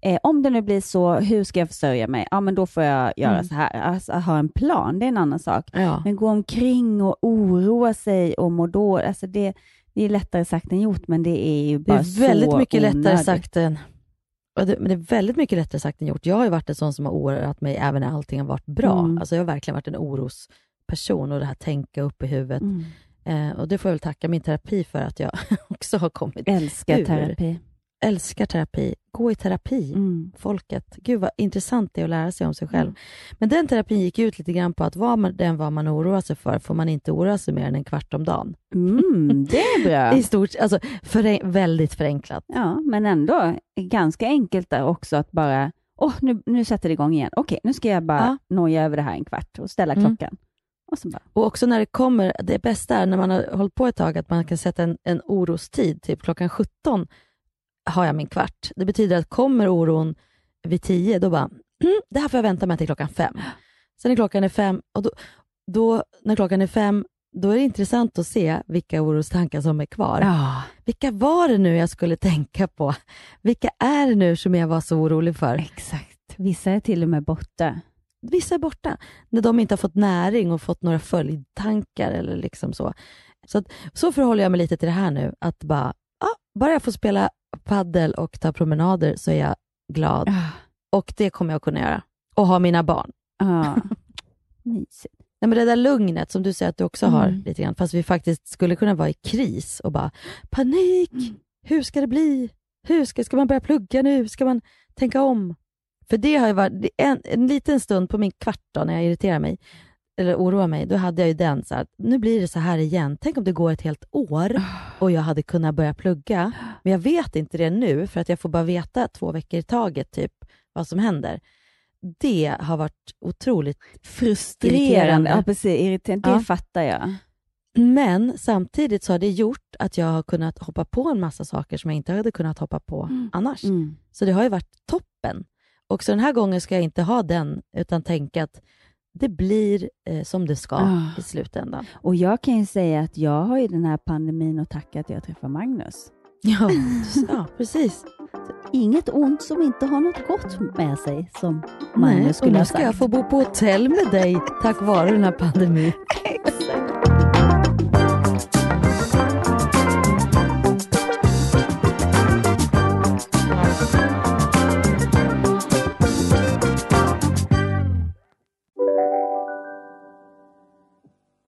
eh, om det nu blir så, hur ska jag försörja mig? Ja, men då får jag göra
Mm.
så här. Alltså, ha en plan, det är en annan sak.
ja.
Men gå omkring och oroa sig och må dåligt, alltså det, det är lättare sagt än gjort, men det är ju
Det
bara
är väldigt
så
mycket lättare
onödigt.
sagt än det, men det är väldigt mycket lättare sagt än gjort. Jag har ju varit en sån som har oroat mig även när allting har varit bra.
Mm.
Alltså jag har verkligen varit en orosperson och det här tänka upp i huvudet.
Mm.
Eh, och det får jag väl tacka min terapi för att jag också har kommit.
Älskar
Ur.
terapi.
Älskar terapi. Gå i terapi.
Mm.
Folket. Gud vad intressant det är att lära sig om sig själv. Men den terapin gick ut lite grann på att vad man, den vad man oroar sig för får man inte oroa sig mer än en kvart om dagen.
Mm, det är bra.
I stort, alltså för, väldigt förenklat.
Ja, men ändå ganska enkelt där också att bara, åh, nu, nu sätter det igång igen. Okej, nu ska jag bara noja över det här en kvart och ställa
Mm.
klockan. Och bara,
Och också när det kommer, det bästa är när man har hållit på ett tag, att man kan sätta en, en orostid, typ klockan 17 har jag min kvart. Det betyder att kommer oron vid 10, då bara, mm, det här får jag vänta med till klockan 5. Sen när klockan är 5, och då, då, när klockan är 5, då är det intressant att se vilka orostankar som är kvar.
ja,
Vilka var det nu jag skulle tänka på? Vilka är det nu som jag var så orolig för?
exakt. Vissa är till och med borta.
Vissa är borta, när de inte har fått näring och fått några följdtankar eller liksom så. Så, att, så förhåller jag mig lite till det här nu, att bara, ja, bara jag får spela paddel och ta promenader så är jag glad.
Ja,
Och det kommer jag kunna göra. Och ha mina barn.
mysigt.
Nej, men det där lugnet som du säger att du också har
Mm.
lite grann, fast vi faktiskt skulle kunna vara i kris och bara, panik,
Mm.
hur ska det bli? Hur ska, ska man börja plugga nu? Ska man tänka om? För det har ju varit en, en liten stund på min kvart då, när jag irriterar mig, eller oroar mig, då hade jag ju den så här, nu blir det så här igen. Tänk om det går ett helt år och jag hade kunnat börja plugga, men jag vet inte det nu, för att jag får bara veta två veckor i taget, typ, vad som händer. Det har varit otroligt
Frustrerande.
Irriterande.
Ja, precis. Irriterande. Det
Ja.
fattar jag.
Men samtidigt så har det gjort att jag har kunnat hoppa på en massa saker som jag inte hade kunnat hoppa på
Mm.
annars.
Mm.
Så det har ju varit toppen. Och så den här gången ska jag inte ha den, utan tänka att det blir eh, som det ska
Ah.
i slutändan.
Och jag kan ju säga att jag har ju den här pandemin att tacka att jag träffar Magnus.
Ja, ja precis.
Inget ont som inte har något gott med sig, som
Nej,
Magnus
och
skulle
nu
ha
ska jag
sagt.
få bo på hotell med dig tack vare den här pandemin.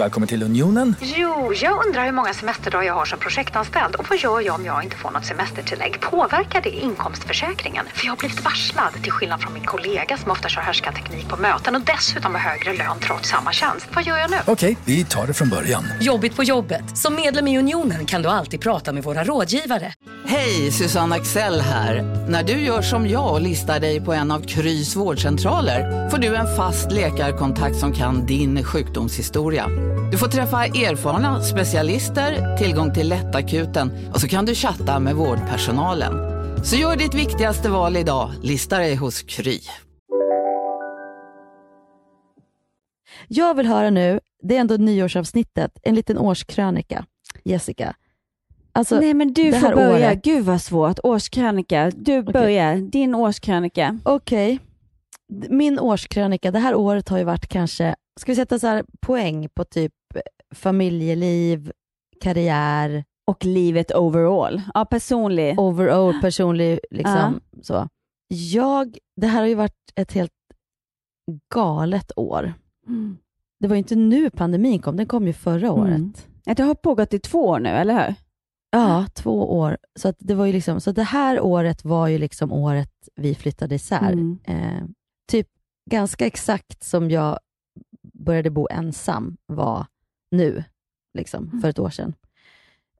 Välkommen till Unionen.
Jo, jag undrar hur många semesterdagar jag har som projektanställd och vad gör jag om jag inte får något semestertillägg? Påverkar det inkomstförsäkringen? För jag har blivit varslad, till skillnad från min kollega som ofta kör härskarteknik på möten och dessutom har högre lön trots samma tjänst. Vad gör jag nu?
Okej, vi tar det från början.
Jobbigt på jobbet. Som medlem i Unionen kan du alltid prata med våra rådgivare.
Hej, Susanne Axel här. När du gör som jag och listar dig på en av Krys vårdcentraler får du en fast läkarkontakt som kan din sjukdomshistoria. Du får träffa erfarna specialister, tillgång till lättakuten och så kan du chatta med vårdpersonalen. Så gör ditt viktigaste val idag, lista dig hos Kry.
Jag vill höra nu, det är ändå nyårsavsnittet, en liten årskrönika. Jessica. Alltså,
Nej men du får börja.
året-
Gud vad svårt. Årskrönika. Du börjar. Din årskrönika.
Okej. D- Min årskrönika, det här året har ju varit kanske, ska vi sätta så här poäng på typ familjeliv, karriär.
Och livet overall. Ja, personlig.
Overall, personlig, liksom så. Jag, det här har ju varit ett helt galet år.
Mm.
Det var ju inte nu pandemin kom, den kom ju förra året.
Mm. Ja, Det har pågått i två år nu, eller hur?
Ja, två år. Så, det var ju liksom, så det här året var ju liksom året vi flyttade isär.
Mm.
Eh, typ ganska exakt som jag började bo ensam var nu, liksom,
Mm.
för ett år sedan.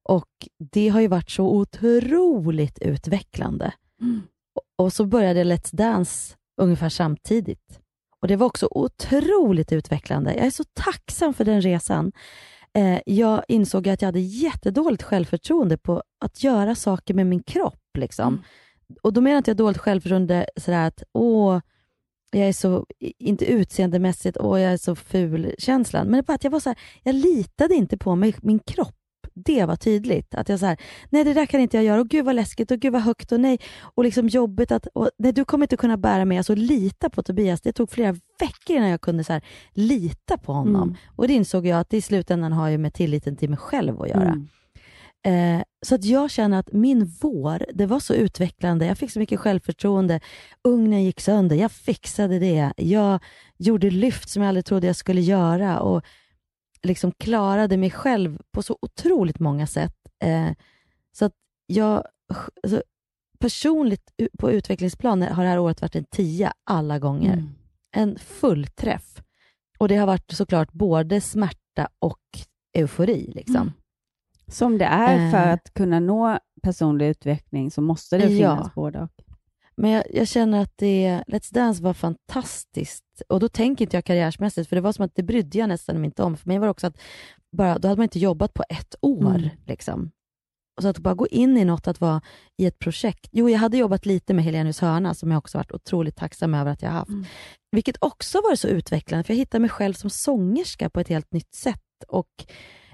Och det har ju varit så otroligt utvecklande.
Mm.
Och, så började Let's Dance ungefär samtidigt. Och det var också otroligt utvecklande. Jag är så tacksam för den resan. Eh, jag insåg att jag hade jättedåligt självförtroende på att göra saker med min kropp. Liksom. Och då menar inte jag dåligt självförtroende sådär att åh, jag är så, inte utseendemässigt, åh jag är så ful känslan. Men det var att jag var så här, jag litade inte på mig, min kropp. Det var tydligt. Att jag så här, nej det där kan inte jag göra, och gud vad läskigt, och gud vad högt, och nej, och liksom jobbigt att, och, nej du kommer inte kunna bära mig. Alltså lita på Tobias, det tog flera veckor innan jag kunde så här, lita på honom.
Mm.
Och det insåg jag att det i slutändan har ju med tilliten till mig själv att göra.
Mm.
Eh, så att jag känner att min vår, det var så utvecklande. Jag fick så mycket självförtroende. Ugnen gick sönder, jag fixade det. Jag gjorde lyft som jag aldrig trodde jag skulle göra och liksom klarade mig själv på så otroligt många sätt. Eh, så att jag, alltså, personligt på utvecklingsplan har det här året varit en tia alla gånger.
Mm.
En fullträff. Och det har varit såklart både smärta och eufori. Liksom.
Mm. Som det är för
Eh.
att kunna nå personlig utveckling så måste det
Ja.
finnas både och.
Men jag, jag känner att det, Let's Dance var fantastiskt. Och då tänker inte jag karriärsmässigt, för det var som att det brydde jag nästan inte om. För mig var det också att bara, då hade man inte jobbat på ett år.
Mm.
Liksom. Och så att bara gå in i något, att vara i ett projekt. Jo, jag hade jobbat lite med Helenius hörna, som jag också varit otroligt tacksam över att jag haft.
Mm.
Vilket också var så utvecklande, för jag hittade mig själv som sångerska på ett helt nytt sätt. Och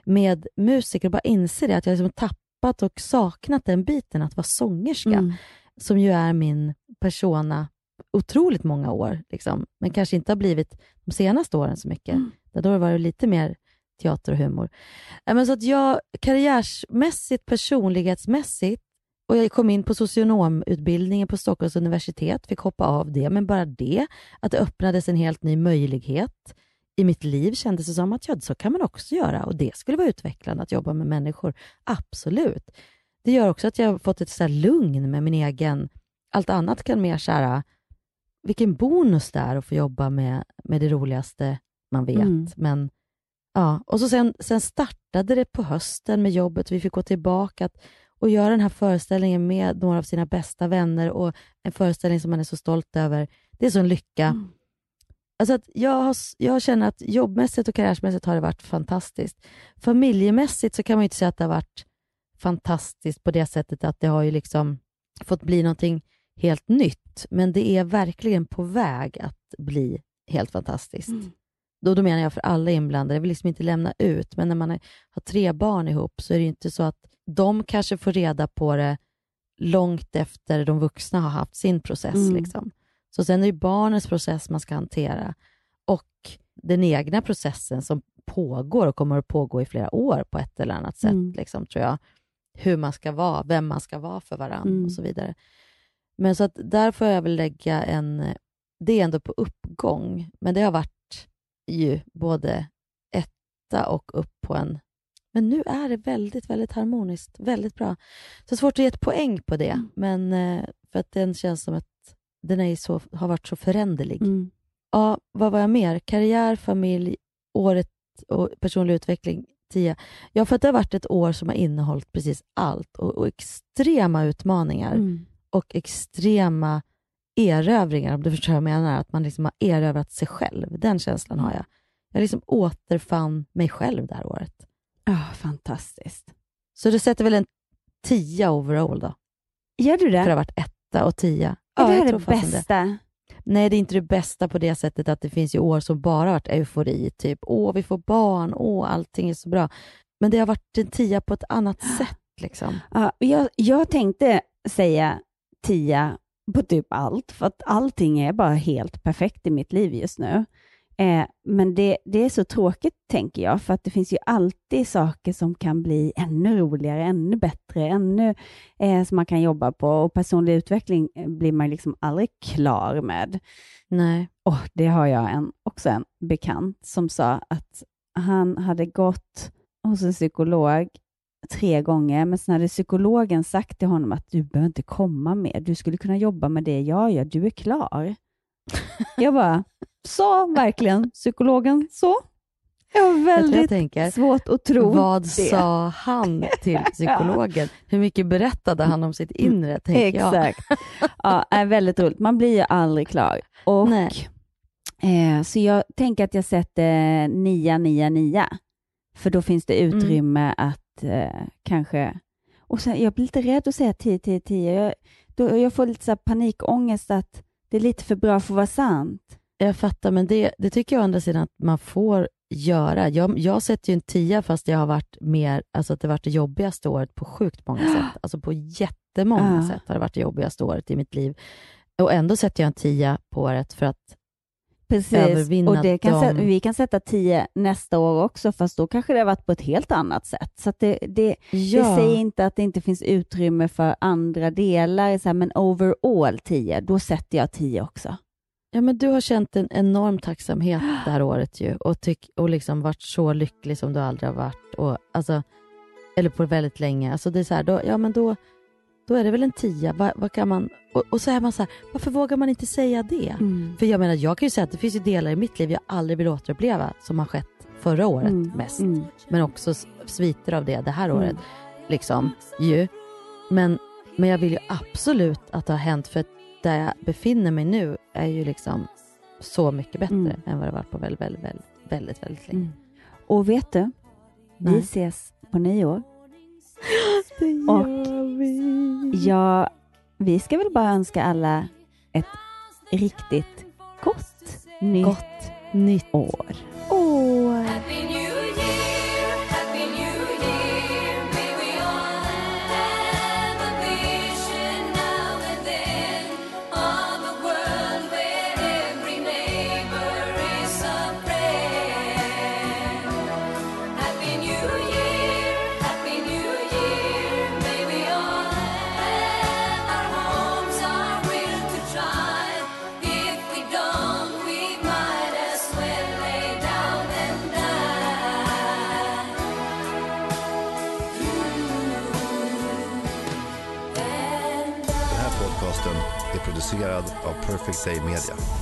med musiker, och bara inse det, att jag liksom tappat och saknat den biten, att vara sångerska
Mm.
som ju är min persona otroligt många år, liksom. men kanske inte har blivit de senaste åren så mycket.
Mm.
Där då har det varit lite mer teater och humor. Men så att jag karriärsmässigt, personlighetsmässigt, och jag kom in på socionomutbildningen på Stockholms universitet, fick hoppa av det, men bara det, att det öppnades en helt ny möjlighet i mitt liv kändes det som att ja, så kan man också göra och det skulle vara utvecklande att jobba med människor. Absolut. Det gör också att jag har fått ett så lugn med min egen... Allt annat kan mer så här, vilken bonus det är att få jobba med, med det roligaste man vet.
Mm.
Men, ja. Och så sen, sen startade det på hösten med jobbet. Vi fick gå tillbaka att och göra den här föreställningen med några av sina bästa vänner och en föreställning som man är så stolt över. Det är sån lycka. Alltså att jag, har, jag känner att jobbmässigt och karriärsmässigt har det varit fantastiskt. Familjemässigt så kan man inte säga att det har varit fantastiskt på det sättet att det har ju liksom fått bli någonting helt nytt. Men det är verkligen på väg att bli helt fantastiskt. Då, då menar jag för alla inblandade. Jag vill liksom inte lämna ut, men när man har tre barn ihop så är det ju inte så att de kanske får reda på det långt efter de vuxna har haft sin process.
Mm.
Liksom. Så sen är det barnens process man ska hantera och den egna processen som pågår och kommer att pågå i flera år på ett eller annat sätt,
Mm.
liksom, tror jag. Hur man ska vara, vem man ska vara för varandra
Mm.
och så vidare. Men så att där får jag väl lägga en... Det är ändå på uppgång, men det har varit ju både etta och upp på en... Men nu är det väldigt, väldigt harmoniskt. Väldigt bra. Så svårt att ge ett poäng på det,
Mm.
men eh, för att den känns som att den är så, har varit så föränderlig.
Mm.
Ja, vad var jag mer? Karriär, familj, året och personlig utveckling, 10. Ja, för att det har varit ett år som har innehållit precis allt och, och extrema utmaningar
Mm.
och extrema erövringar, om du förstår vad jag menar. Att man liksom har erövrat sig själv. Den känslan har jag. Jag liksom återfann mig själv det här året.
Ja, fantastiskt.
Så du sätter väl en 10 overall då?
Gör du det?
För det har varit etta och 10.
Är
Ja,
det här
tror
det bästa?
Nej, det är inte det bästa på det sättet att det finns ju år som bara varit eufori. Typ, åh, vi får barn, åh, allting är så bra. Men det har varit en tia på ett annat sätt. Liksom.
Ja, jag, jag tänkte säga tia på typ allt, för att allting är bara helt perfekt i mitt liv just nu. Eh, men det, det är så tråkigt, tänker jag, för att det finns ju alltid saker som kan bli ännu roligare, ännu bättre, ännu eh, som man kan jobba på. Och personlig utveckling eh, blir man liksom aldrig klar med.
Nej.
Och det har jag en, också en bekant som sa att han hade gått hos en psykolog tre gånger, men sen hade psykologen sagt till honom att du behöver inte komma mer. Du skulle kunna jobba med det jag gör. Du är klar. Jag bara, sa verkligen psykologen så? Jag har
Jag tror jag
väldigt
tänker,
svårt att tro
vad
det.
sa han till psykologen? Hur mycket berättade han om sitt inre? Tänker jag.
Exakt. Ja, är väldigt roligt. Man blir ju aldrig klar. Och, eh, så jag tänker att jag sätter 9, 9, 9. För då finns det
Mm.
utrymme att eh, kanske... Och sen, jag blir lite rädd att säga 10, 10, 10. Jag, då, jag får lite så här panikångest att det är lite för bra för att vara sant.
Jag fattar, men det, det tycker jag å andra sidan att man får göra. Jag, jag sätter ju en tia fast jag har varit mer, alltså att det varit det jobbigaste året på sjukt många sätt. Alltså på jättemånga
Ah.
sätt har det varit det jobbigaste året i mitt liv. Och ändå sätter jag en tia på året för att
Precis,
övervinna
och det kan sätta, vi kan sätta 10 nästa år också, fast då kanske det har varit på ett helt annat sätt. Så det, det,
Ja.
det säger inte att det inte finns utrymme för andra delar, så här, men overall 10, då sätter jag 10 också.
Ja, men du har känt en enorm tacksamhet det här året ju och, tyck, och liksom varit så lycklig som du aldrig har varit. Och, alltså, eller på väldigt länge. Alltså det är så här, då, ja, men då, då är det väl en tia. Vad, vad kan man, och, och så är man så här, varför vågar man inte säga det?
Mm.
För jag menar, jag kan ju säga att det finns ju delar i mitt liv jag aldrig vill återuppleva som har skett förra året
Mm,
mest.
mm.
Men också sviter av det det här
Mm.
året. Liksom, ju. Men, men jag vill ju absolut att det har hänt för där jag befinner mig nu är ju liksom så mycket bättre
Mm.
än vad det varit på väldigt, väldigt, väldigt, väldigt, väldigt länge.
Mm. Och vet du, vi ses på nyår. Och. Ja, vi ska väl bara önska alla ett riktigt gott nytt,
Gott nytt
år.
år.
Fick här i Perfect Day Media.